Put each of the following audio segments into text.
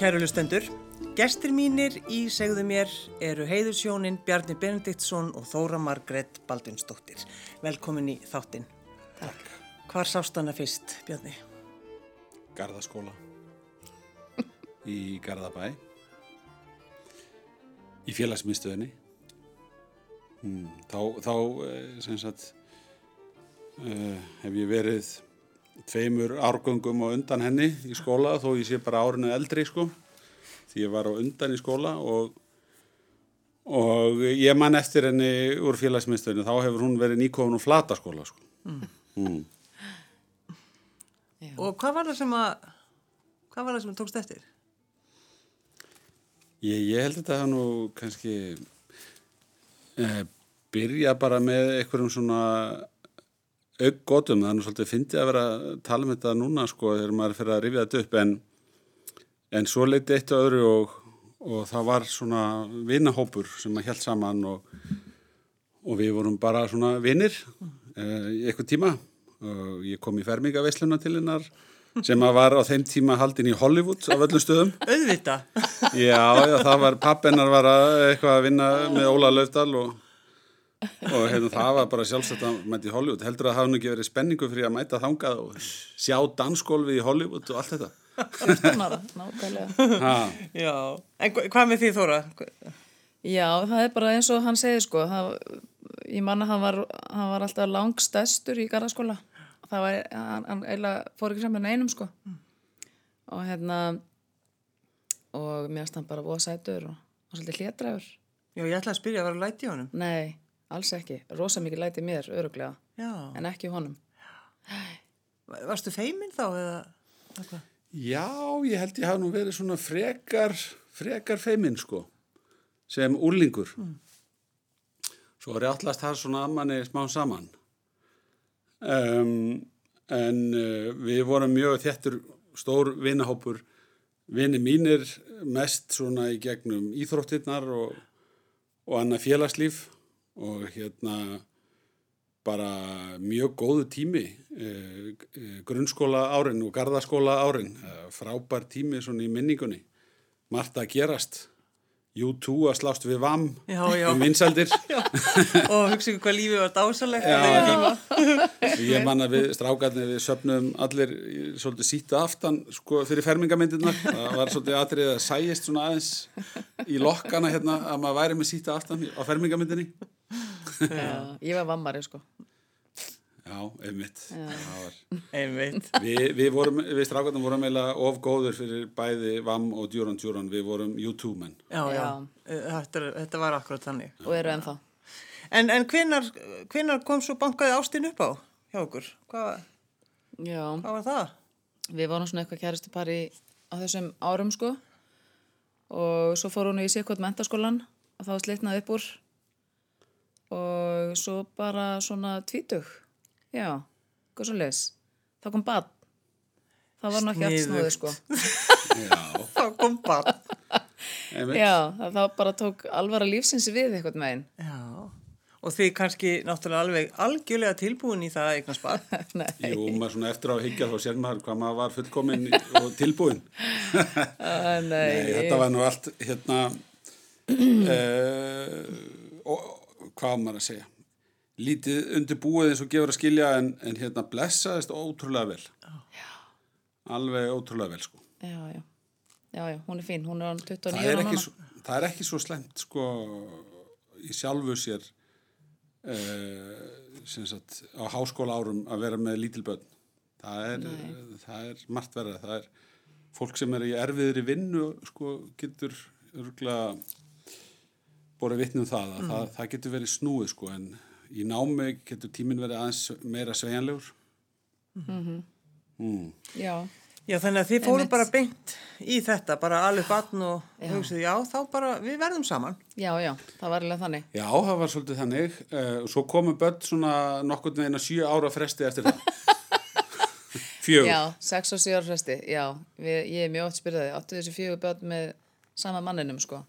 Kæru lustendur, gestir mínir í segðu mér eru heiðursjónin Bjarni Benediktsson og Þóra Margret Baldinsdóttir. Velkomin í þáttinn. Takk. Hvar sást hana fyrst, Bjarni? Garðaskóla í Garðabæ í félagsmyndstöðinni hmm, þá, þá eh, sem sagt uh, hef ég verið tveimur árgöngum og undan henni í skóla þó ég sé bara árinu eldri sko því ég var á undan í skóla og og ég man eftir henni úr félagsmyndstöðinni þá hefur hún verið nýkofun og flata skóla sko mm. Mm. Og hvað var það sem að, hvað var það sem tókst eftir? Ég, ég held að þetta nú kannski eh, byrja bara með einhverjum svona aukgótum, það er nú svolítið fyndið að vera að tala um þetta núna sko þegar maður fyrir að rifja þetta upp en, en svo leiti eitt og öðru og, og það var svona vinahópur sem að held saman og, og við vorum bara svona vinnir eh, í eitthvað tíma og ég kom í fermingaveisluna til hennar sem að var á þeim tíma haldin í Hollywood á öllum stöðum. Auðvita. Já, já, það var, pappennar var að eitthvað að vinna með Óla Löfdal og, og hefðu, það var bara sjálfsagt að mæta í Hollywood. Heldur að það hafa nú ekki verið spenningu fyrir að mæta þangað og sjá dansgólfi í Hollywood og allt þetta. Nákvæmlega. Já, en hvað með því Þóra? Já, það er bara eins og hann segir sko, það, ég manna hann var, hann var alltaf langstæstur í garðaskóla það var, hann, hann eiginlega fór ekki saman einum sko mm. og hérna og mér finnst hann bara voða sætur og, og svolítið hlétræður Já, ég ætlaði að spyrja að vera læti í honum Nei, alls ekki, rosa mikið læti mér öruglega, Já. en ekki honum. Varstu feiminn þá eða eitthvað? Já, ég held ég hafa nú verið svona frekar frekar feiminn sko sem úrlingur. Mm. svo er ég allast það svona að manni smá saman. Um, en uh, við vorum mjög þettur stór vinahópur. Vini mínir mest svona í gegnum íþróttirnar og, og annað félagslíf og hérna bara mjög góðu tími uh, grunnskóla árin og gardaskóla árin. Uh, frábær tími svona í minningunni. Margt að gerast. U2 að slást við VAM um vinsaldir og hugsa ykkur hvað lífið var dásalegt ég man að við strákarnir við söpnum allir svolítið síta aftan sko, fyrir fermingamyndirna það var svolítið aðrið að sæjist svona aðeins í lokkana hérna að maður væri með síta aftan á fermingamyndinni Já, ég var vammari sko Já, einmitt. Var... Einmitt. Vi, við, vorum, við strákarnir vorum eiginlega ofgóður fyrir bæði VAM og Djúran Djúran. Við vorum YouTube-menn. Já, já. Þetta, þetta var akkurat þannig. Og eru ennþá. En, en hvenar, hvenar kom svo bankaði ástin upp á hjá okkur? Hvað, hvað var það? Við vorum svona eitthvað kæristu pari á þessum árum sko og svo fór hún í Sikot mentaskólan og þá slitnaði upp úr og svo bara svona tvítug Já, hvað svo les? Það kom bad. Það var náttúrulega allt snúðið sko. Já. það kom bad. Já, það, bara tók alvara lífsins við eitthvað með einn. Já, og þið kannski náttúrulega alveg algjörlega tilbúin í það eignast bad. Jú, maður svona eftir á að higgja þá sér maður hvað maður var fullkominn og tilbúin. uh, nei, nei, þetta var nú allt hérna, uh, og, hvað maður að segja? lítið undir búið eins og gefur að skilja en, en hérna blessaðist ótrúlega vel. Já. alveg ótrúlega vel sko. Já, já, já, já hún er fín hún er á 29 það er ekki, svo, það er ekki svo slemt sko í sjálfu sér uh, sagt, á háskóla árum að vera með lítilbönn það er, það er margt verða það er fólk sem er í erfiðri vinnu sko getur örgulega borðið vittnum það að mm. það, það getur verið snúið sko en í námi getur tímin verið aðeins meira svejanlegur mm -hmm. mm. Já. Já þannig að þið fóru bara beint í þetta bara alveg batn og hugsaðu já þá bara við verðum saman. Já já það var alveg þannig. Já það var svolítið þannig. Uh, svo komu börn svona nokkur neina sjö ára fresti eftir það. Fjögur. Já, sex og sjö ára fresti Já, við, ég er mjög oft spyrðaði áttu þessi fjögur börn með sama manninum sko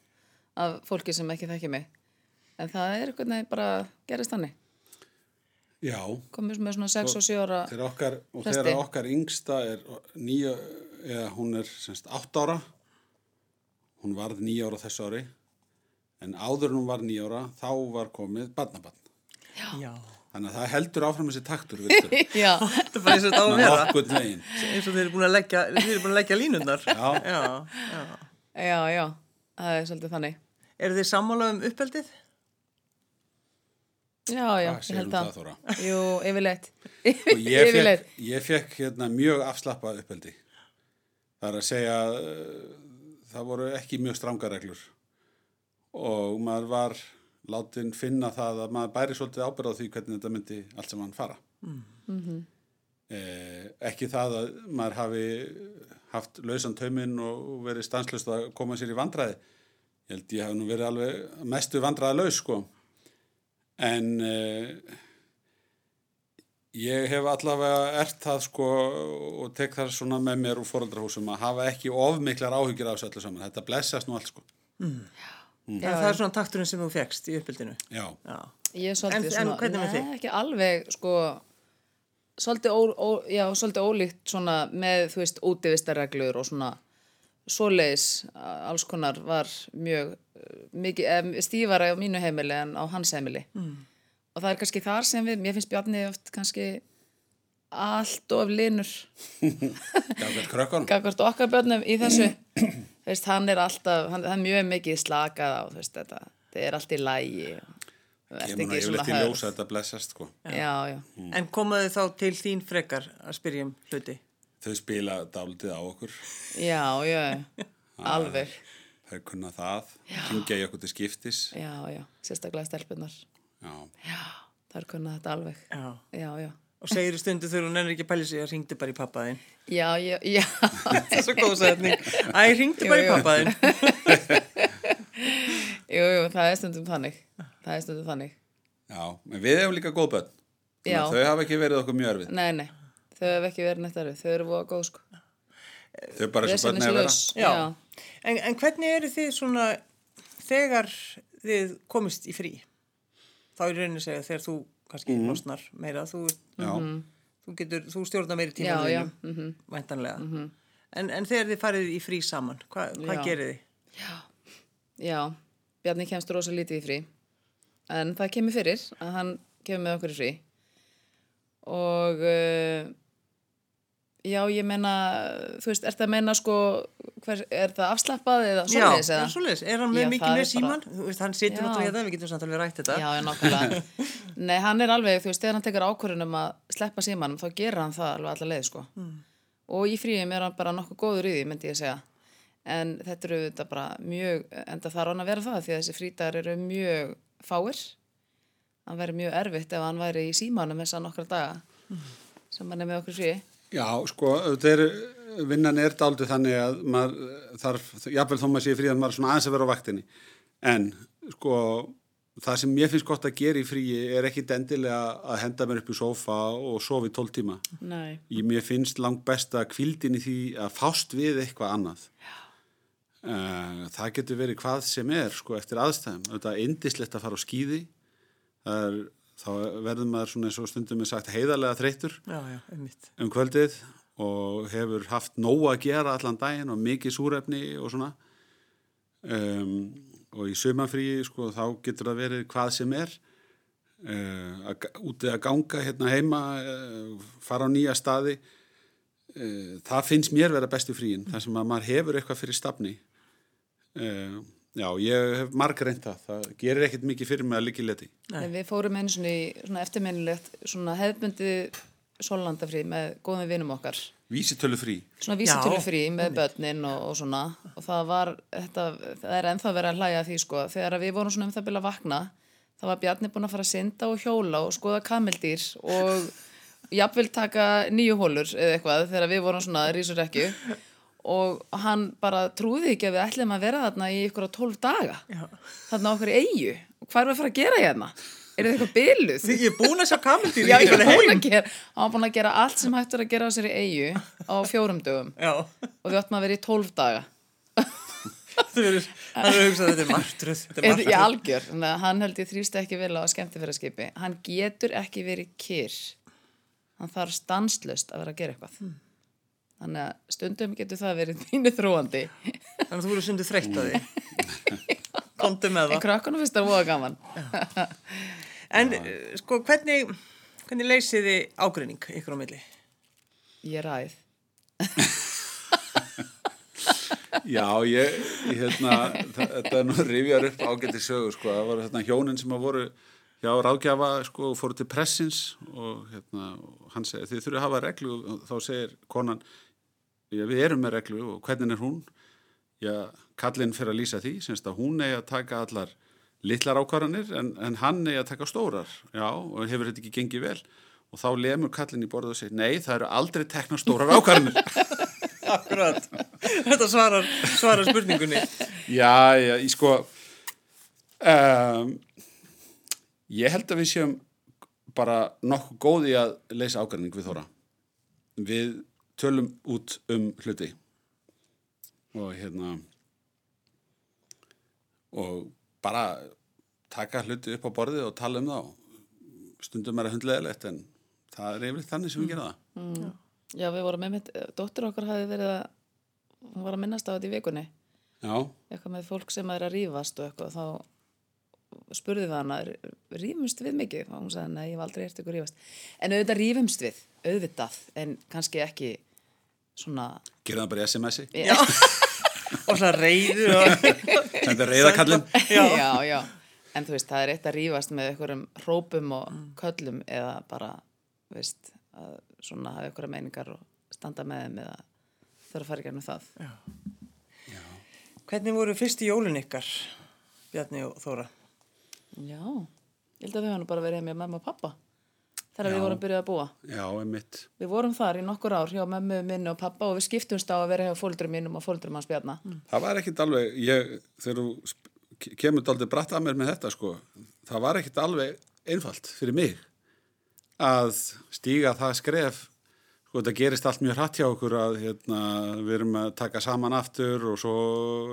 af fólki sem ekki þekki mig en það er eitthvað nefn bara gerist þannig Já komið með svona 6 og 7 ára þegar okkar, og þegar okkar yngsta er nýja eða hún er semst 8 ára hún varð nýjára þessu ári en áður en hún var nýjára þá var komið barnabarn. Já. Þannig að það heldur áfram þessi taktur, viltur. Já, Þetta er bara eins og þetta á að vera. nokkurn veginn. Eins og þeir eru búin að leggja, þeir eru búin að leggja línundar. Já. Já, já. já, já, það er svolítið þannig. Eru þið sammála um uppeldið? Já, já, Hvað ég held að. Jú, yfirleitt. Og ég fekk, ég fekk hérna mjög afslappað uppeldi. Það er að segja uh, það voru ekki mjög stranga reglur og maður var látin finna það að maður bæri svolítið ábyrð á því hvernig þetta myndi allt sem hann fara. Mm. Eh, ekki það að maður hafi haft lausan tauminn og verið stanslust að koma sér í vandræði. Ég held ég hafi nú verið alveg mestu vandræða laus sko. En eh, Ég hef allavega ert það sko og tek það svona með mér úr foreldrahúsum að hafa ekki of miklar áhyggjur af þessu öllu saman. Þetta blessast nú allt sko. En það er svona takturinn sem þú fegst í uppeldinu. Já, Já. Ég er svolítið En- en svona, hvernig með? Nei, ekki alveg, sko, svolítið, ó, ó, já, svolítið ólíkt svona með, þú veist, útivistarreglur og svona svoleiðis alls konar var mjög eh, mikið, eh, stífara á mínu heimili en á hans heimili. Mm. Og það er kannski þar sem við, mér finnst Bjarni oft kannski allt of linur gafkvæmt krökkunum. gagvart okkar börnum í þessu veist, hann er alltaf, hann, hann er mjög mikið slakað á, þú veist, þetta þetta er allt í lægi Ég mun að ég vil ekki ljósa þetta blessast sko. já, já, En komaðu þá til þín frekar að spyrja um hluti? Þau spila dálítið á okkur. já, já alveg, Þau kunna það. Kingja í okkur til skiptis. já, já sérstaklega stelpunar, Já. já, þar kunna þetta alveg Já. já, já, Og segir stundu þegar hún ennir ekki að pæli sig að ringdi bara í pappaðinn. já, já, já Það er svo góð sætning. Æ, ringdi bara í pappaðinn. jú, jú, það er stundum þannig það er stundum þannig Já, en við hefum líka góð bönn. Já. Þau hafa ekki verið okkur mjög erfið. nei, nei, þau hef ekki verið neitt erfið þau eru voða góð, sko Þau bara eins og bönn er að vera. Já. já, En, en hvernig eru þið svona þegar þið komist í frí? Þá er rauninni að segja þegar þú kannski Mhm. losnar meira, þú, Já, þú, getur, þú stjórnar meiri já, tíma já, þínum, mhm væntanlega. En, en þegar þið farið í frí saman, hva, hvað Já. gerir þið? Já, Bjarni kemst rosa lítið í frí en það kemur fyrir að hann kemur með okkur í frí og uh, já, ég meina þú veist, er það að meina sko hver, er það afslappað eða Já, svoleiðis er svoleiðis. Er hann með Já, mikið með er bara- síman? Þú veist, hann situr Já. náttúrulega hérna, við getum samt alveg rætt þetta. Já, já, nákvæmlega Nei, hann er alveg, þú veist, þegar hann tekur ákvörðunum að sleppa símanum, þá gerir hann það alveg alla leið, sko og í fríum er hann bara nokkuð góður í því, myndi ég segja en þetta eru þetta bara mjög enda þarf hann að vera það, því að þessi frítagar eru mjög fáir hann væri mjög erfitt ef hann væri í símanum þess að nokkra daga sem hann er með okkur frí Já, sko, þeir, vinnan er dálítið þannig að maður þarf, jafnvel þó maður sé frí að maður er svona aðeins að vera á vaktinni. En, sko, það sem mér finnst gott að gera í fríi er ekki endilega að henda mér upp í og sofa í 12 tíma. Nei, Ég, finnst langt besta kvildin í því að fást við eitthvað annað. Uh, það getur verið hvað sem er, sko, eftir aðstæðum. Þetta er indislegt að fara á skýði. Er, þá verður maður svona eins og stundum er sagt heiðarlega þreyttur Já, já, um kvöldið og hefur haft nóg að gera allan daginn og mikið súrefni og svona. Um, og í sömafríi sko þá getur það verið hvað sem er. Uh, að, ga- úti að ganga hérna heima uh, fara á nýja staði. Það finnst mér vera bestu fríin þar sem að maður hefur eitthvað fyrir stafni uh, já, ég hef marg reynt það. Það gerir ekkert mikið fyrir mig að í leti. Nei. Við fórum einu svona í svona eftirminnilegt svona hefðbundi sólandafrí með góðum vinum okkar. Vísitölu frí svona vísitölufrí með börnin og, og svona. Og það var, þetta, það er ennþá verið að hlæja því sko, þegar við vorum svona um það byrja að vakna þá var Bjarni búin að fara að synda og hjóla og skoða kameldýr og jafnvel taka nýju hólur eða eitthvað þegar við vorum svona rísur ekki og hann bara trúði ekki að við ætlum að vera þarna í ykkur á tólf daga Já. þarna okkur eigu og hvað er við að fara að gera hérna? Er þetta eitthvað byluð? Þið ég er búin að sjá kamildýr Já, ég var búin að gera, hann var búin að gera allt sem hægt er að gera á sér í eigu á fjórum dögum Já, og við áttum að vera í tólf daga. það er að hugsa að þetta er martruð. Þetta Í martruð. algjör, hann held ég þrýst ekki vel á skemmtifæraskipi. Hann getur ekki verið kyrr. Hann þarf stanslust að vera að gera eitthvað. Þannig að stundum getur það verið þínu þróandi. Þannig að þú eru sundu þreytt á því. Komdu með En það. krökkunum finnst það voða gaman. En uh, sko, hvernig, hvernig leysið þið ágreining ykkur á milli? Ég ræð. Já, ég, ég hérna, þetta er nú rifjar upp ágætti sögur, sko, það voru hérna hjónin sem að voru hjá ráðgjafa, sko, og fóru til pressins og hérna, og hann segir, þið þurfið að hafa reglu og þá segir konan, já, við erum með reglu og hvernig er hún? Já, kallinn fyrir að lýsa því, semst að hún eigi að taka allar litlar ákvarðanir en, en hann eigi að taka stórar, já, og hefur þetta ekki gengið vel og þá lemur kallinn í borðu og segir, nei, það eru aldrei tekna stórar ákvarðanir. Akkurat. Þetta svarar, svarar spurningunni. Já, já, ég sko um, ég held að við séum bara nokkuð góði að leysa ágræning við Þóra við tölum út um hluti. Og hérna og bara taka hluti upp á borðið og tala um þá. Stundum er að hundleðilegt en það er yfirleitt þannig sem við gera það. Já, við vorum með mitt, dóttir okkar hafi verið að, hún var að minnast á þetta í vikunni, Já, eitthvað með fólk sem er að rífast og eitthvað, þá spurði við hana, rífumst við mikið? Og hún sagði, nei, ég hef aldrei hert ykkur rífast. En auðvitað rífumst við, auðvitað, en kannski ekki svona, gera það bara í SMS-i Já. Og það reyður og... Þetta er reyðakallin já. já, En þú veist, það er eitt að rífast með einhverjum hrópum og köllum eða bara, veist, að svona hafa einhverja meiningar og standa með þeim eða þurfa að fara í gænum það. Hvernig voru fyrstu jólun ykkar, Bjarni og Þóra? Já, ég held að við höfum nú bara verið með mamma og pappa þegar Já. við vorum byrjuð að búa. Já, einmitt Við vorum þar í nokkur ár hjá mömmu minni og pappa og við skiptumst á að vera hjá fóldrum mínum og fóldrum hans Bjarna. Það var ekkit alveg, ég, þegar þú kemur daldið bratt að mér með þetta sko, það var ekkit alveg einfalt fyrir mig að stíga það skref, sko þetta gerist allt mjög hratt hjá okkur að hérna, við erum að taka saman aftur og svo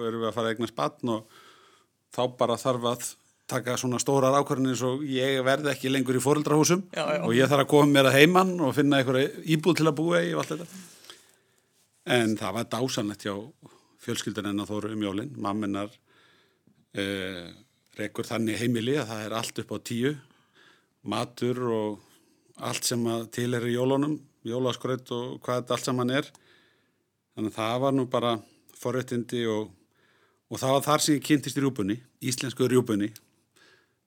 erum við að fara að eigna spann og þá bara þarf að taka svona stórar ákvarðinir svo ég verði ekki lengur í fóreldrahúsum Já, já. og ég þarf að koma mér að heiman og finna einhverja íbúð til að búa í og allt þetta. En það var dásanlegt hjá fjölskyldan hennar þóru um jólinn. Mamminar eh, rekur þannig heimili að það er allt upp á tíu. Matur og allt sem að til er í jólunum, jólaskraut og hvað þetta allt saman er. Þannig að það var nú bara forréttindi og, og það var þar sem ég kynntist í rjúbunni, íslensku rjúbunni.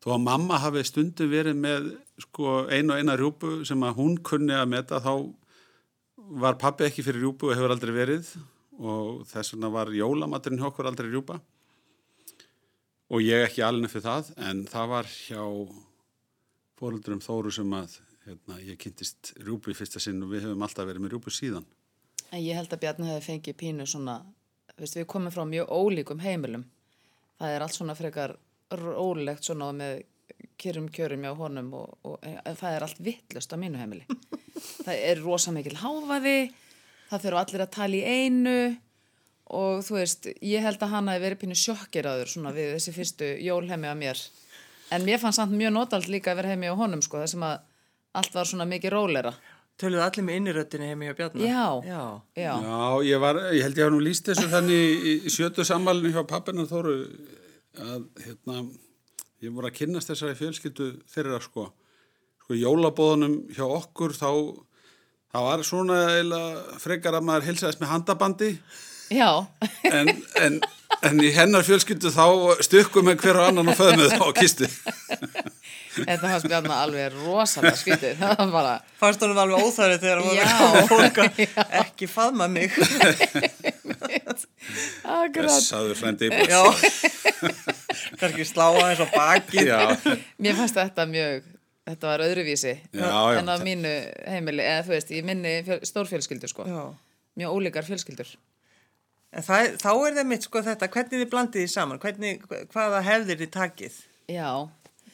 Þó að mamma hafi stundum verið með sko, einu og eina rjúbu sem að hún kunni að meta þá var pappi ekki fyrir rjúpu og hefur aldrei verið og þess vegna var jólamaturinn hjá okkur aldrei rjúpa og ég ekki alveg fyrir það en það var hjá fóröldurum Þóru sem að hérna, ég kynntist rjúpu í fyrsta sinn og við hefum alltaf verið með rjúpu síðan. En ég held að Bjarni hefði fengið pínu svona, veist, við komum frá mjög ólíkum heimilum. Það er allt svona frekar rólegt svona með kjörum kjörum hjá honum og, og en það er allt vittlust á mínu heimili. það er rosa mikil háfaði, það þurfa allir að tala í einu og þú veist, ég held að hann hafi verið pínu sjokkeraður svona við þessi fyrstu jólhemi að mér. En mér fannst samt mjög notald líka að vera heimi á honum sko, það sem að allt var svona mikið rólera. Töluðu allir með inniröttinni heimi hjá Bjarni? Já. Já. Já. Já, ég, var, ég held ég hafa nú líst þessu þannig í, sjötu sammálinu hjá pappinu Þóru að hérna, ég voru að kynnast þessari fjölskyldu að sko, sko jólabóðunum hjá okkur þá það var svona eiginlega frekar að maður heilsaðist með handabandi Já. en, en, en í hennar fjölskyldu þá stukkum með hver og annan og föðmið þá og kistu. Þetta fannst Bjarni alveg rosalega skytið. Það var bara, Fannst honum alveg óþærið þegar hann Já. var að fólk að ekki faðma mig? Þessaður Já. Kannski slá aðeins á bakið. Já, Mér fannst þetta mjög, þetta var öðruvísi Já, já. en á mínu heimili, eða þú veist, í minni fjöl, stórfjölskyldur sko. Já. Mjög ólíkar fjölskyldur. En það, þá er það mitt sko þetta, hvernig þið blandið þið saman, hvernig, hvaða hefðir þið takið? Já.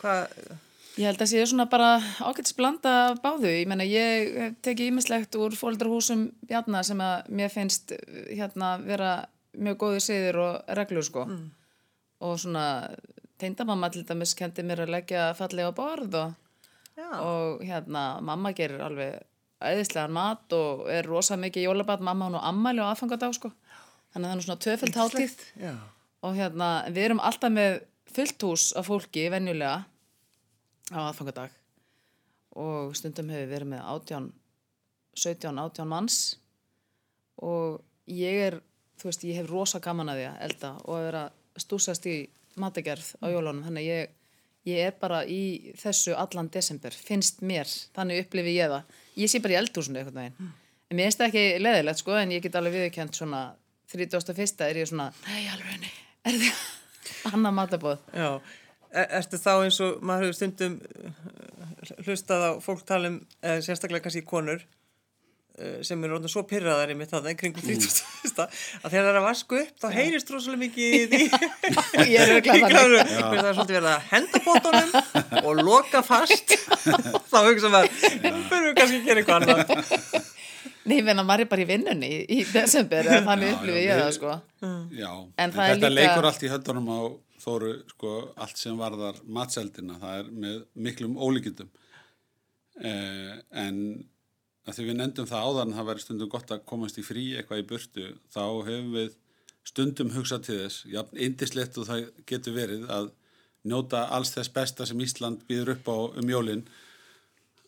Hvað, Ég held að sé svona bara ágætis blanda af báðu. Ég menna, ég hef tekið ímislegt úr fóldrahúsum Bjarna sem að mér finnst eh, hérna vera mjög góðu siðir og reglur sko. Og svona teindamamma til dæmis kendi mér að leggja fallega á borð og, og hérna mamma gerir alveg æðislegan mat og er rosa mikið jólabat mamma hún og ammæli og aðfangadag sko. þannig að það er svona tvöföld hátíð og hérna, við erum alltaf með fullt hús af fólki, venjulega á aðfangadag. Og stundum hefur verið með 18 17, 18 manns. Og ég er þú veist, ég hef rosa gaman að því að elda og að vera stúsast í matagerð á jólunum, þannig að ég ég er bara í þessu allan desember finnst mér, þannig upplifi ég það. Ég sé bara í eldhúsinu eitthvað veginn. En mér finnst það ekki leðilegt sko en ég get alveg viðkjönd svona 31. er ég svona, nei alveg nei er þið annað matabóð Já. Er, ertu þá eins og maður hefur stundum uh, hlustað á fólk tala um, eða sérstaklega kannski konur uh, sem eru orðin svo pyrraðar í mitt það, kringum 30. að þegar það er að vasku upp þá heyrist rosalega mikið í ég er auðvitað kláru. það er svolítið verið að henda bótunum og loka fast. Þá hugsa maður, fyrir við kannski að gera eitthvað annað. Nei, ég meina, maður er bara í vinnunni í, í desember, þannig Já, upplifi já, ég það, sko. Já, En en, það er þetta líka- leikur allt í höndunum á Þóru, sko, allt sem varðar matseldina, það er með miklum ólíkindum. Eh, en að því við nefndum það áðan, það væri stundum gott að komast í frí eitthvað í burtu, þá hefum við stundum hugsað til þess, já, indislegt og það getur verið að njóta alls þess besta sem Ísland býður upp á um jólin,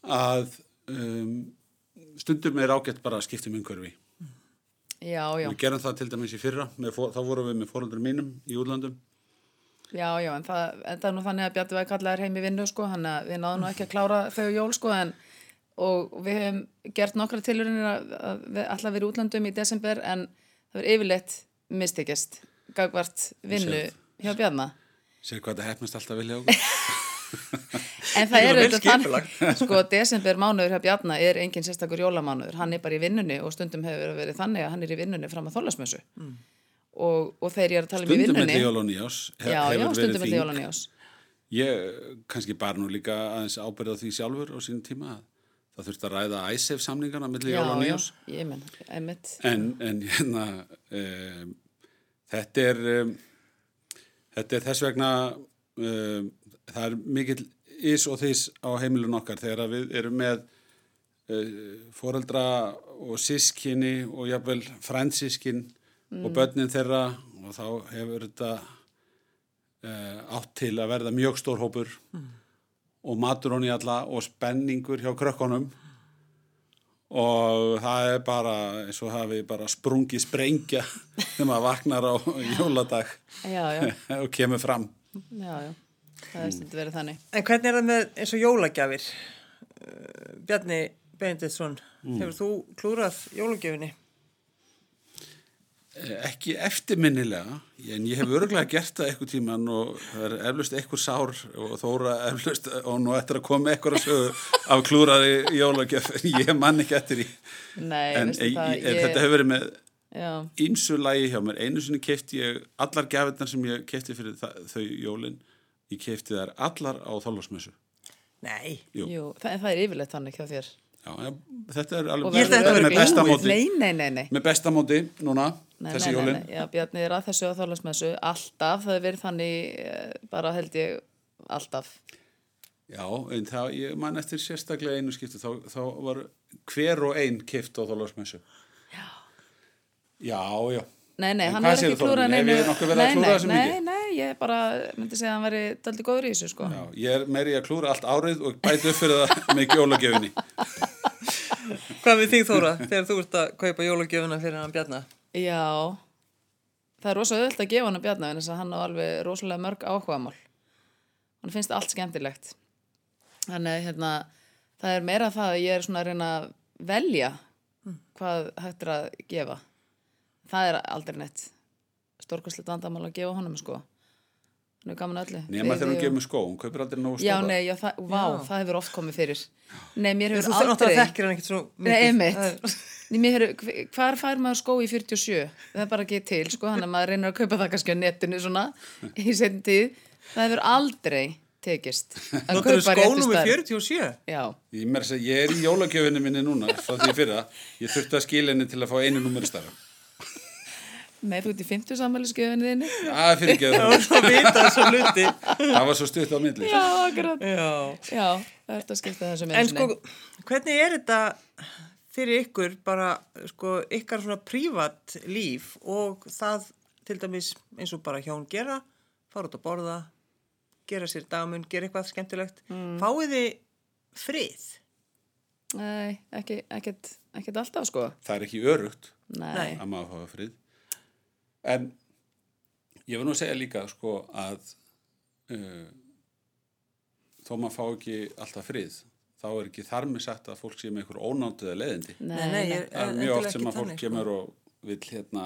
að um, stundum er ágætt bara að skipta um umhverfi. Já, já, Við gerum það til dæmis í fyrra, með, þá vorum við með fóröldur mínum í útlandum. Já, já, en það, en það er nú þannig að Bjarti væði kallaðir heim í vinnu, sko, hann að við náðum nú ekki að klára þau jól, sko, en og við hefum gert nokkra tilurinnir að, að við alltaf verið útlandum í desember, en það verið yfirleitt mistekist, gagvart vinnu hjá Bjarna. Sér hvað þetta hefnast alltaf vilja okkur. En það er auðvitað þannig, sko, desember mánuður hjá Bjarna er engin sérstakur jólamánuður, hann er bara í vinnunni og stundum hefur verið þannig að hann er í vinnunni fram að þólasmessu. Mm. Og, og þegar ég er að tala um í Stundum vinnunni, með jól og nýjás he- já, já, stundum með þing. jóla nýjás. Ég kannski bara nú líka aðeins ábyrða því sjálfur á sínum tíma að það þurfti að ræða ISAF samningana millir Já, jól og já, nýjás. ég menn, einmitt. En, en hérna, um, þetta er, um, þetta er þess vegna, um, það er mikill ís og þís á heimilun okkar þegar við erum með uh, foreldra og sískinni og jafnvel frændsískin og börnin þeirra og þá hefur þetta uh, átt til að verða mjög stór hópur. Og matur honi alla og spenningur hjá krökkunum. Og það er bara eins og hafi bara sprungið sprengja þegar maður vaknar á jóladag Já, já, og kemur fram. Já, já, það er stundu verið þannig. En hvernig er það með eins og jólagjafir? Uh, Bjarni Benediktsson, hefur þú klúrað jólagjöfinni? Eh, ekki eftirminnilega en ég hef örgulega gert það eitthvað tíman og það er eflust eitthvað sár og þóra eflust og nú eftir að koma eitthvað að sögu af klúraði jólagjöf en ég man ekki eftir í Nei, en ég, það, ég, þetta hefur verið með Já, ímsu lægi hjá mér einu sinni kefti ég allar gafirnar sem ég kefti fyrir það, þau jólin ég kefti þær allar á þólasmessu Nei. Jú. jú, það, það er yfirleitt þannig hjá þér. Já, þetta er Og alveg þetta með væri besta búið. móti Nei, nei, nei, nei. með besta móti núna Nei, þessi nei, já, Bjarni er að þessu á þálasmessu alltaf, það er verið þannig eh, bara held ég alltaf Já, en það, ég man eftir sérstaklega einu skipti, þá, þá var hver og ein kift á þólarsmessu. Já. Já, já. Nei, nei, En hann er ekki klúrað verið að Nei, nei, nei, ég bara myndi segja að hann veri daldi góður í þessu, sko. Já, ég er meiri að klúra allt árið og bæti upp fyrir það með jólagjöfinni. Hvað við þig Þóra, þegar þú ert að kaupa jólagjöfina fyrir hann Bjarna? Já, það er rosa auðvöld að gefa hann að Bjarni en þess að hann á alveg rosalega mörg áhugamál. Hann finnst allt skemmtilegt. Þannig hérna það er meira það að ég er svona að reyna að velja hvað hægt er að gefa. Það er aldrei neitt stórkvæslega vandamál að gefa honum sko hann er gaman að öllu Nema þegar hún gefur skó, hún kaupir aldrei nógu Já, stóra. nei, já, það, vá, Já. það hefur oft komið fyrir Nei, mér Þú hefur aldrei náttúrulega þekkir hann ekkert svo mikið. Nei, mér hefur, hvar fær maður skó í 47? Það er bara ekki til, sko, hann að maður reynir að kaupa það kannski á netinu svona í setjum tíð. Það hefur aldrei tekist að kaupa réttu skónum með stærð. 47? Já, Ég, að ég er í jólagjöfinni minni núna, frá því fyrra. Ég þurfti að skila henni til að fá einu númeri starra. Með þú ert í 50 sammælisgjöfinni þinni. Það fyrir ekki Það það. var svo vita þessu hluti. Það var svo stutt á milli. Já, akkurat. Já. Já, það ert að skipta þessu En mennsinu. sko, hvernig er þetta fyrir ykkur bara, sko, ykkar svona prívat líf og það til dæmis eins og bara hjón gera, fara út að borða, gera sér dagmun, gera eitthvað skemmtilegt. Mm. Fáið þið frið? Nei, ekki, ekkert, ekkert alltaf sko. Það er ekki örugt Nei. Að maður fá frið. En ég vil nú segja líka sko að uh, þó maður fá ekki alltaf frið, þá er ekki þar með sagt að fólk sé með einhver ónáttuða leiðindi. Nei, nei, ég- Það er En- mjög oft sem að fólk þannig, sko. kemur og vil hérna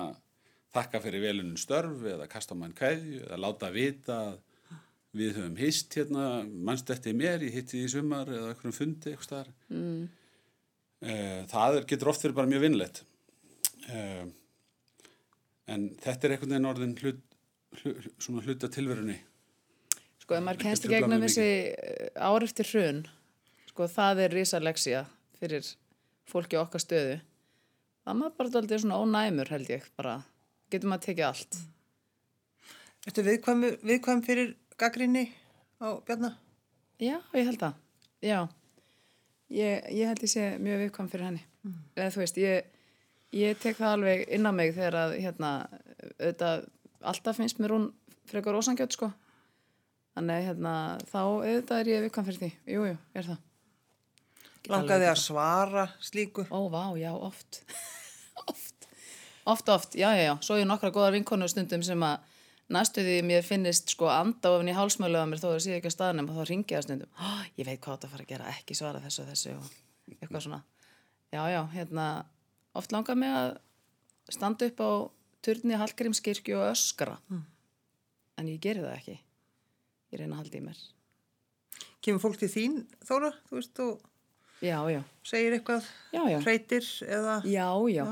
þakka fyrir velunum störf eða kasta mann kveðju eða láta vita að við höfum hist hérna, mannst eftir mér, ég hitti því í sumar eða einhverjum fundi eitthvað. Mm. Það er, getur oft verið bara mjög vinnlegt. En þetta er einhvern veginn orðin hlut, hlut, svona hluta tilverunni. Sko, ef maður Þetta kennst í gegnum þessi eh, ár eftir hrun, sko, það er risaleksja fyrir fólki okkar stöðu. Það er maður bara daldið svona ónæmur, held ég, bara. Getur maður tekið allt. Ertu viðkvæm, viðkvæm fyrir gaggrinni á Bjarnar? Já, ég held það. Já. Ég, ég held ég sé mjög viðkvæm fyrir henni. Eða þú veist, ég, ég tek það alveg inn á mig þegar að, hérna, auðvitað, alltaf finnst mér hún frekar ósangjöld, sko. Þannig, hérna, þá auðvitað er ég viðkvæm fyrir því. Jú, jú, ég er það. Langaði að svara slíku? Ó, vá, já, oft. oft. Oft, oft, já, já, já. Svo ég nokkra góða vinkonu stundum sem að næstu því mér finnist sko anda ofin í hálsmölu að mér þó að sé ekki að staðnum og þá ringi það stundum. Ó, ég veit hvað þetta fara að gera, ekki svara þessu og þessu og eitthvað svona. Já, já, hérna, oft langar mig að standa upp á turni Hallgrímskirkju og öskra. En ég geri það ekki. Ég reyna að halda í mér. Kemur fólk til þín, Þóra, þú veist, og Já, já, segir eitthvað, já, hreytir eða... Já, já,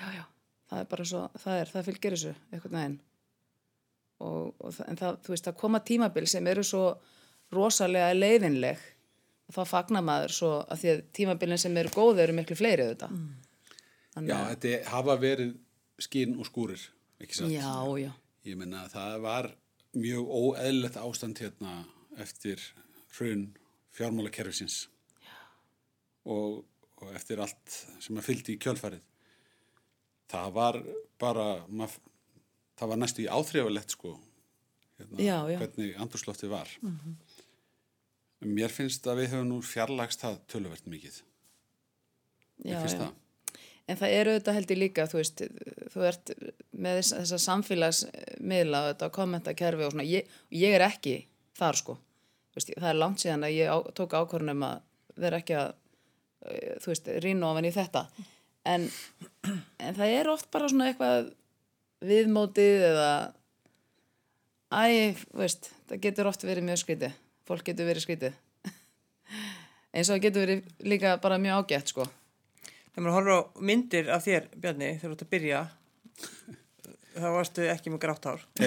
já, já, það er bara svo, það er, það fylgir þessu, eitthvað neginn. Og, og það, en það, þú veist, það koma tímabil sem eru svo rosalega leiðinleg þá fagnar maður svo að því að tímabilin sem eru góð eru miklu fleiri auðvitað. Mm. Já, þetta hafa verið skinn og skúrir, ekki satt? Já, já, Ég menna að það var mjög óeðlilegt ástand hérna eftir hrun fjármálakerfisins og, og eftir allt sem að fylgdi í kjölfarið. Það var bara, mað, það var næstu í áþrifalegt sko, hérna, Já, já. hvernig andurslóftið var. Mér finnst að við höfum nú fjarlagst það töluvert mikið. já, Mér finnst já. það. En það eru auðvitað held ég líka, þú veist, þú ert með þess, þessa samfélagsmiðla og þetta kommentakerfi og svona, ég, ég er ekki þar sko. Veist, það er langt síðan að ég á, tók ákvörnum að vera ekki að, eh, þú veist, rýna ofan í þetta. En, en það er oft bara svona eitthvað viðmótið eða, æ, þú veist, það getur oft verið mjög skrítið. Fólk getur verið skrítið. Eins og það getur verið líka bara mjög ágætt sko. Þegar maður horfir á myndir af þér, Bjarni, þegar þú ert að byrja, þá varstu ekki með grátt hár. Þú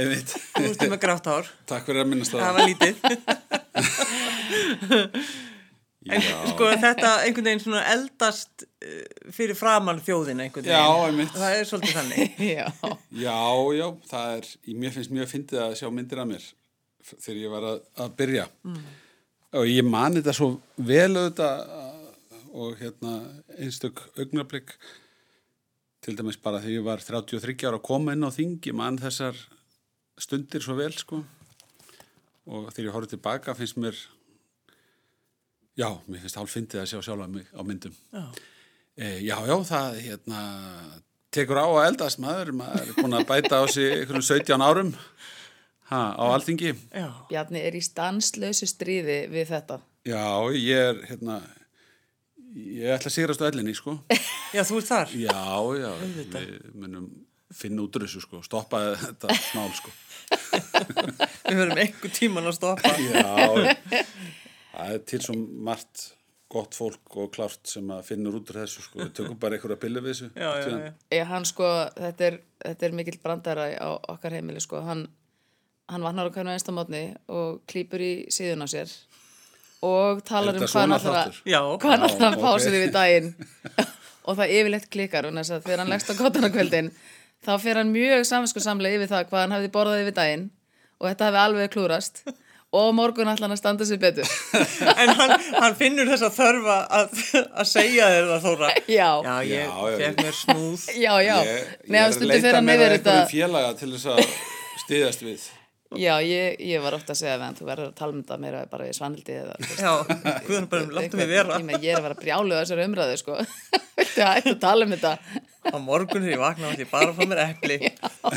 varstu með grátt hár. Takk fyrir að minnast það. Það var lítið. En Já. sko þetta einhvern veginn svona eldast eh, fyrir framann þjóðina einhvern Já, veginn. einmitt. Það er svolítið þannig. Já. Já, já, það er, mér finnst mjög fyndið að sjá myndir af mér þegar ég var að, að byrja. Og ég man þetta svo vel auðvitað og hérna einstök augnablík til dæmis bara þegar ég var 33 ára að koma inn á þing, ég man þessar stundir svo vel, sko. Og þegar ég horfði tilbaka finnst mér, já, mér finnst hálf fyndið að sjá sjálfa mig á myndum. Já. E, já, já, það hérna, tekur á að eldast maður, maður er búin að bæta á sig einhverjum 17 árum ha, á alþingi. Já. Bjarni er í stanslausu stríði við þetta. Já, ég er, hérna, ég ætla að sigrast á ellinni, sko. Já, þú ert þar. Já, já, við munum finna út úr þessu, sko, stoppa þetta smál, sko. Við verðum einhver tíman að stoppa. Já, það er til svo margt gott fólk og klárt sem að finnur út úr þessu, sko. Við tökum bara einhverja pillu við þessu. Já, já, já. Ég, hann sko, þetta er, þetta er mikill brandara á okkar heimili sko. Hann, hann vannar á hvernig einsta mótni og klýpur í síðun á sér og talar um hvað? Já, hvað hann Já, ætlar að fá ok. sér yfir daginn. og það yfirleitt klikkar og þess að þegar hann leggst á kottana kvöldin þá fer hann mjög samvinsku samlega yfir það hvað hann hafði borðað yfir daginn og þetta hefði alveg klúrast og morgun ætla hann að standa sér betur En hann, hann finnur þess að þörfa að, að segja þér það þóra. já, Já, ég fekk mér snúð. já, já Ég, ég Nei, er að stundum leita mér að þetta einhverjum félaga til þess að stiðast við. Já, ég, ég var ofta að segja hann þú verður að tala um þetta meira bara í svanildi eða þú Já, guðan bara, láttu mig vera. Ég, ég er að vera brjálu á þessari umræðu sko. Að hætta að tala um þetta Á morgun þegar ég vakna átti ég bara að fá mér epli.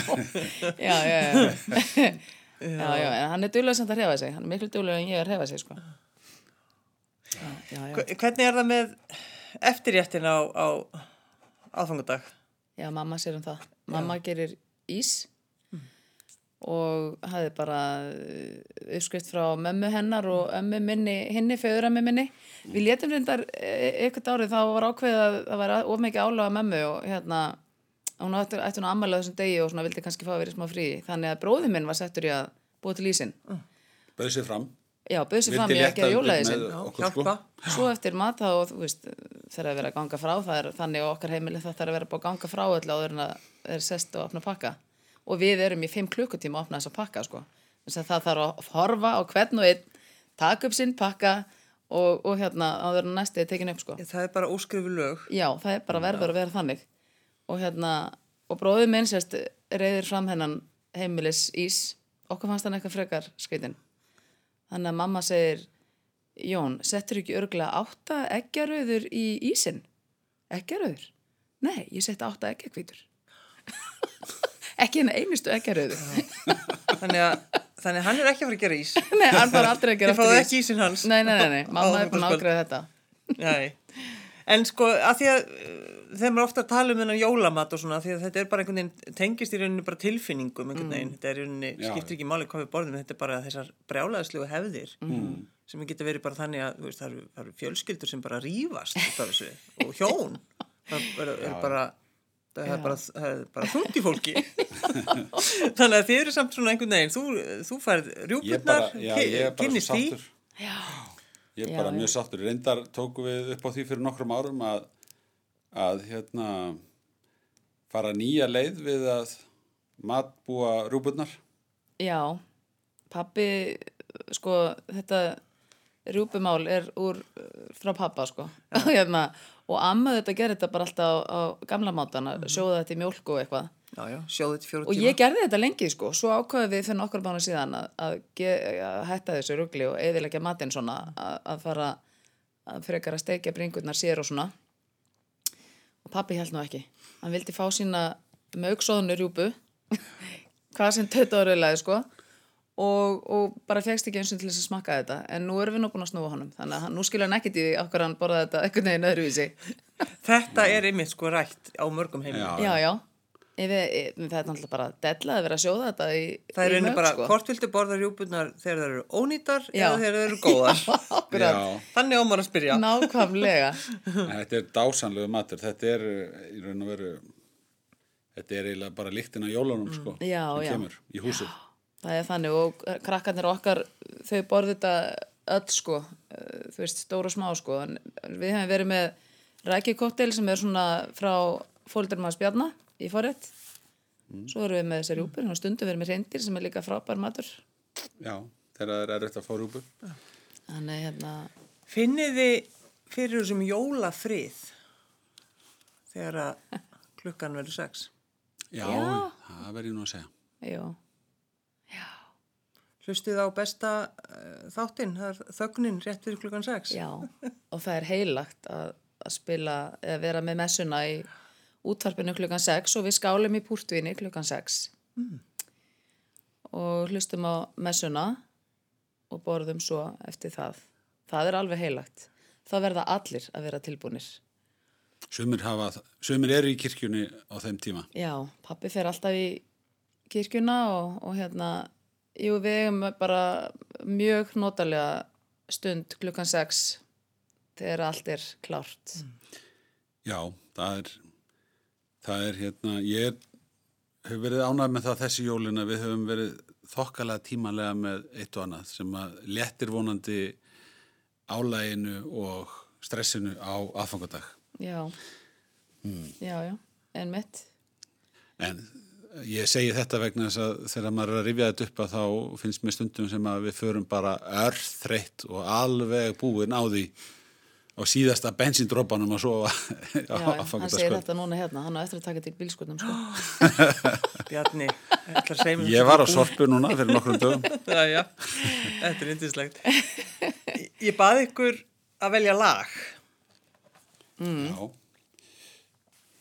Já, já, já Já, já, en hann er duglega samt að hrefa sig Hann er miklu duglega en ég er að hrefa sig sko. Já, já, já Hvernig er það með eftirréttin á, á aðfangadag? Já, mamma sér um það. Mamma gerir ís og hafði bara uh, uppskrift frá mömmu hennar og ömmu minni, hinni, föðurammi minni. Við létum reyndar eh, eitthvað árið þá var ákveðið að það var of mikið álaga mömmu og hérna hún ætti, ætti hún ammælega þessum degi og svona vildi kannski fá að vera í smá frí. Þannig að bróði minn var settur í að búa til ísinn. Bauð sér fram. Já, bauð sér fram í að gera með okkur sko. Hjálpa. Svo eftir mat þá, þegar að vera að ganga frá, það er þannig okkar heimili þetta er að vera búið að ganga frá að og við erum í fimm klukkutíma að opna þessa pakka, sko. Þess að það þarf að horfa á hvern og einn, taka upp sinn pakka og, og hérna áður en næsti er tekin upp, sko. Það er bara óskrifu lög. Já, það er bara verður að vera þannig. Og hérna, og bróðið minn sérst reyðir fram hennan heimilis ís, okkur fannst hann eitthvað frekar skreitin. Þannig að mamma segir, Jón, settur ekki örglega átta eggjaröður í ísinn? Eggjaröður? Nei, ég setti átta eggjakvítur. Ekki henni einustu eggjaröðu. Þannig að, þannig að hann er ekki að fara að gera ís. nei, hann bara aldrei að gera Þið fáðu aftur ekki ísinn hans. Nei, nei, nei, nei, mamma er búin að ágreða þetta. Nei. En sko, að því að uh, þegar maður ofta að tala um þennan jólamat og svona, því að þetta er bara einhvern veginn, tengist í rauninni bara tilfinningum einhvern veginn, þetta er í rauninni, Já. skiptir ekki máli hvað við borðum, þetta er bara þessar brjálæðslegu hefðir sem geta verið bara þannig að, þú veist, það eru, eru fjölskyldur sem bara þessu og hjón, það er, er bara, það er bara, það er bara þungt í fólki. Þannig að þið eru samt svona einhvern veginn, þú, þú færð rjúpurnar, já, ég er bara svo kynnist því. sáttur. Já, Ég er Já, bara já. mjög sáttur. Reyndar tóku við upp á því fyrir nokkrum árum að, að hérna, fara nýja leið við að matbúa rúburnar. Já, pappi, sko, þetta rjúpumál er úr frá pappa, sko. hérna, og amma þetta gerir þetta bara alltaf á, á gamla mátana, sjóða þetta í mjólk og eitthvað. Já, já, Og ég gerði þetta lengi, sko. Svo ákvaði við fyrir nokkur mánu síðan að, að, að hætta þessu rugli og eðilegja matinn svona, að, að fara að frekar að steikja bringurnar sér og svona. Og pappi held nú ekki. Hann vildi fá sína mögsóðnu rjúpu, hvað sem tötta áriðlega, sko. Og, og bara fegst ekki eins og til þess að smakka þetta. En nú erum við nú búin að snúa honum. Þannig að nú skilur hann ekkert í því okkur hann borða þetta einhvern veginn öðruvísi. Þetta er einmitt sko rætt á mörgum heimilum. Já. Já, já. Yfir, það er náttúrulega bara della að vera að sjóða þetta í, Það er í einu bara, sko. hvort viltu borða rjúpunar þegar það eru ónýtar Já. eða þegar það eru góðar. Já, Þannig ámar að spyrja. Nákvæmlega. þetta er dásanlegu matur. Þetta er eh, í raun og veru, þetta er eiginlega bara líktin á jólunum, sko. Já, sem já. kemur í húsið. Það er þannig og krakkarnir okkar, þau borðu þetta öll sko, eh, þú veist, stór og smá sko. En við hefum verið með rækikottel sem er svona frá fóldur maður spjarna í forrétt. Svo erum við með þessar rjúpur, og stundum við erum með reyndir sem er líka frábær matur. Já, þegar það er erfitt að fá rúbur. Þannig hérna, Finnið þið fyrir þessum jólafrið þegar að klukkan verður sex. Já, Já. það verður ég nú að segja. já, Hlustið á besta uh, þáttinn, það er þögnin rétt fyrir klukkan sex. já. Og það er heilagt að, að spila, eða vera með messuna í útvarpinu klukkan 6 og við skálum í púrtvinni klukkan 6. Og hlustum á messuna og borðum svo eftir það. Það er alveg heilagt. Það verða allir að vera tilbúnir. Sumir, hafa, sumir eru í kirkjunni á þeim tíma. Já, pappi fer alltaf í kirkjuna og, og hérna, jú, við eigum bara mjög notalega stund klukkan 6 þegar allt er klárt. Já, það er, það er hérna, ég er, hef verið ánægð með það þessi jólina, við höfum verið þokkalega tímanlega með eitt og annað sem að léttir vonandi álæginu og stressinu á aðfangadag. Já, já, já, en mitt. En ég segi þetta vegna þess að þegar maður er að rifja þetta upp að þá finnst mér stundum sem að við förum bara örþreitt og alveg búin á því á síðasta bensíndrópanum að sofa Já, á hann segir þetta núna hérna, hann á eftir að taka til bílskotnum sko. Bjarni, ætlar að segja mér Ég var á sorpu núna fyrir nokkrum dögum. Já, já, þetta er yndislegt. Ég baði ykkur að velja lag. Já.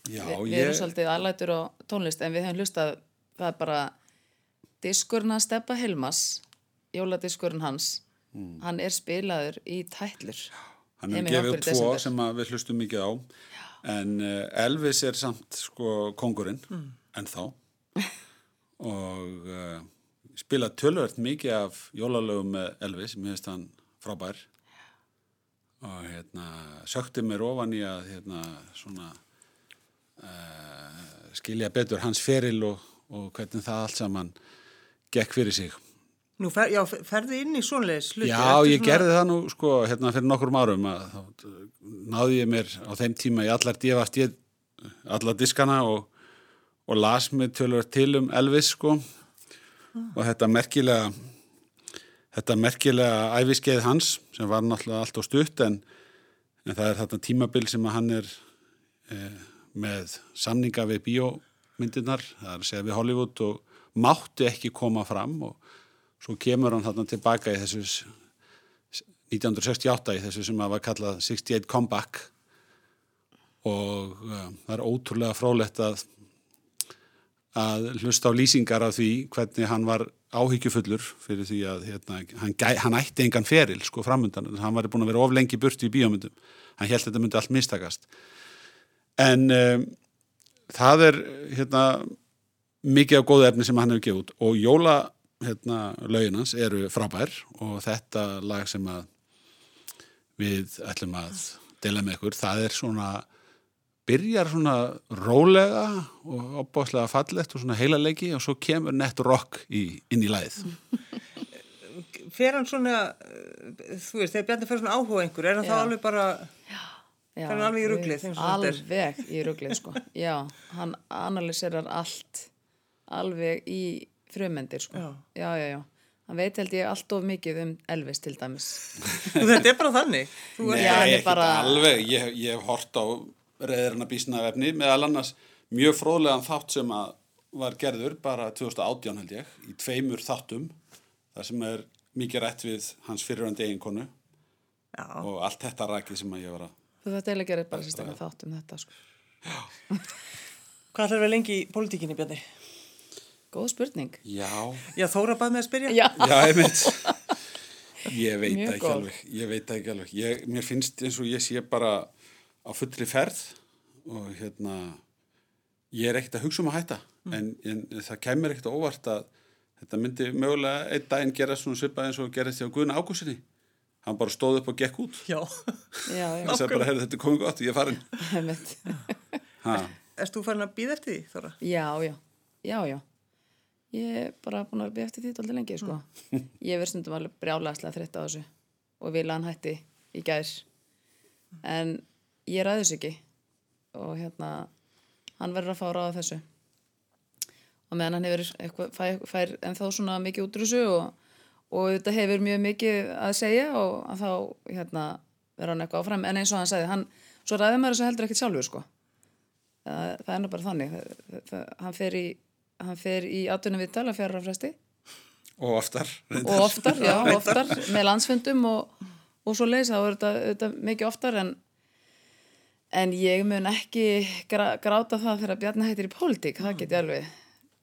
Já, Vi, Við ég, erum svolítið aðlætur á tónlist en við höfum hlustað, það er bara diskurinn að steppa Hilmas, jóladiskurinn hans, hann er spilaður í tætlur. hann er gefið tvo sem við hlustum mikið á. En uh, Elvis er samt sko kongurinn, Mm. en þá. Og uh, spila tölvöld mikið af jólalögum með Elvis, mér finnst hann frábær. Og hérna, sökti mér ofan í að hérna, svona uh, skilja betur hans feril og, og hvernig það allt saman gekk fyrir sig. Nú, fer, já, ferðu inn í svoleiðis hluti. Já, ég svona- gerði það nú sko hérna fyrir nokkrum árum að þá náði ég mér á þeim tíma í allar dýfast ég allar diskana og, og las mig tölur til um Elvis sko og þetta merkilega þetta merkilega æfiskeið hans sem var náttúrulega allt og stutt en, en það er þetta tímabil sem að hann er eh, með samninga við bíómyndirnar, það er að segja við Hollywood og mátti ekki koma fram og svo kemur hann þarna tilbaka í þessu s- 1968 í þessu sem að var kallað 68 Comeback. Og uh, það er ótrúlega frólætt að að hlusta á lýsingar af því hvernig hann var áhyggjufullur fyrir því að hérna, hann, gæ, hann ætti engan feril sko framundan, hann var búin að vera of lengi burti í bíómyndum, hann held að þetta myndi allt mistakast en um, það er hérna mikið af góðu efni sem hann hefur gefið út og jóla hérna, eru frábær og þetta lag sem að við ætlum að deila með ykkur, það er svona byrjar svona rólega og opbáslega fallegt og svona heilaleiki og svo kemur nett rock í, inn í lagið. Fer hann svona, eh, þú veist, þegar Bjarni fer svona áhuga einhver, er hann þá Já. alveg bara, Já, Fer hann alveg í er? Alveg í ruglið, sko. Já, hann analyserar allt alveg í frumendir, sko. Já. já, já, já. Hann veit held ég allt of mikið um Elvis til dæmis. þetta er bara þannig. Þú Nei, er, Já, er ekkert bara- alveg. Ég, ég hef hort á reyðirna bísnaðvefni meðal annars mjög fróðlegan þátt sem að var gerður bara 2018 held ég í tveimur þáttum þar sem er mikið rætt við hans fyrirvændi eiginkonu já, og allt þetta rakið sem að ég var að Þú þetta eiginlega gerir bara sérstaklega þátt um þetta, sko. hvað ætlar vera lengi í pólitíkinni, Bjarni? Góð spurning. Já, Já, Þóra bað með að spyrja. Já, Já, einmitt. Ég veit Mjög það ekki góð. alveg. Ég veit það ekki alveg. Ég, mér finnst eins og ég sé bara á fullri ferð og hérna, ég er ekkert að hugsa um að hætta. En, en það kemur ekkert óvart að þetta myndi mögulega einn daginn gera svona svipað eins og gerist hjá Guðna Ágúsinni. Hann bara stóð upp og gekk út. Já. já, já. Hann sagði bara, heyrðu, þetta er komið gott, ég er farin. Erst þú farin að býða eftir því, Þóra? Já, já, já, já. Ég er bara búin að byrja eftir því alltaf lengi, sko. Ég verð stundum alveg brjálæslega þreytt á þessu og vil að hann hætti í gær. En ég ræði þessu ekki og hérna, hann verður að fá ráða þessu. Og meðan hann hefur eitthvað, fær, fær ennþá svona mikið útrúsu og, og þetta hefur mjög mikið að segja og að þá, hérna, verður hann eitthvað áfram. En eins og hann sagði, hann, svo ræði maður þessu heldur ekkert sjálfur, sko. Það, það er nú bara þannig. Það, hann fer í í atvinnum viðtal að fjara fresti. Og oftar. og oftar, já, oftar með landsfundum og, og svo leys það er þetta, þetta mikið oftar en en ég mun ekki gráta það þegar Bjarni hættir í pólitík, það get ég alveg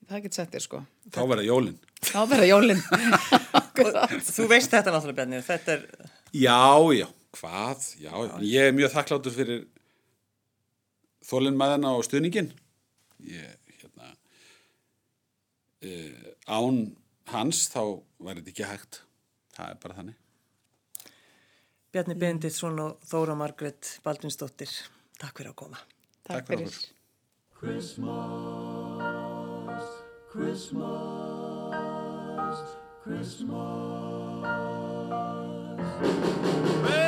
það get sett þér sko. Þá verða jólinn. Þá verða jólin Þú veist þetta náttúrulega, Bjarni. Þetta er, Já, já, hvað? Já, já. Ég er mjög þakkláttur fyrir þólinnmæðina og stuðningin. Ég, hérna, uh, án hans þá væri þetta ekki hægt. Það er bara þannig. Bjarni Benditsson og Þóra Margrét Baldvinsdóttir. Takk fyrir að koma. takk Takk fyrir fyrir Well,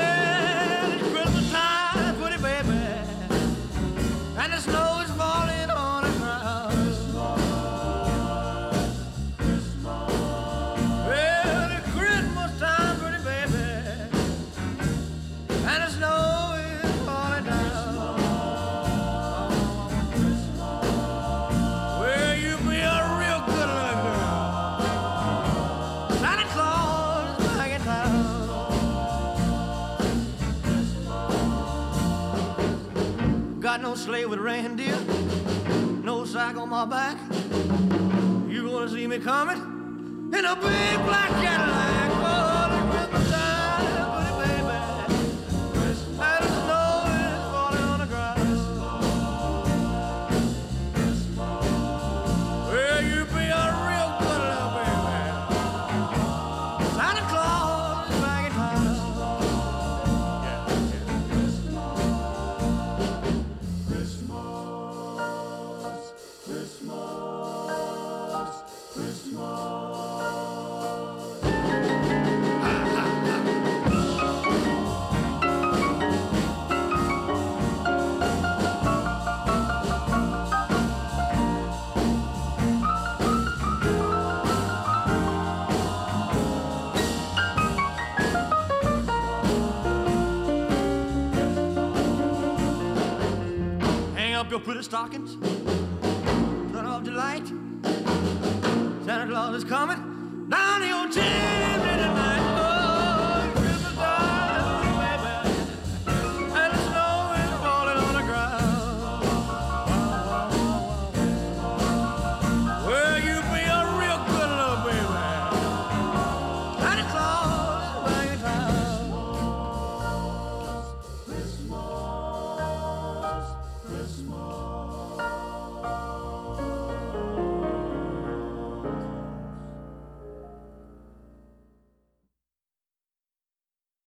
sleigh with reindeer, no sack on my back. You gonna see me coming in a big black Cadillac. stockings.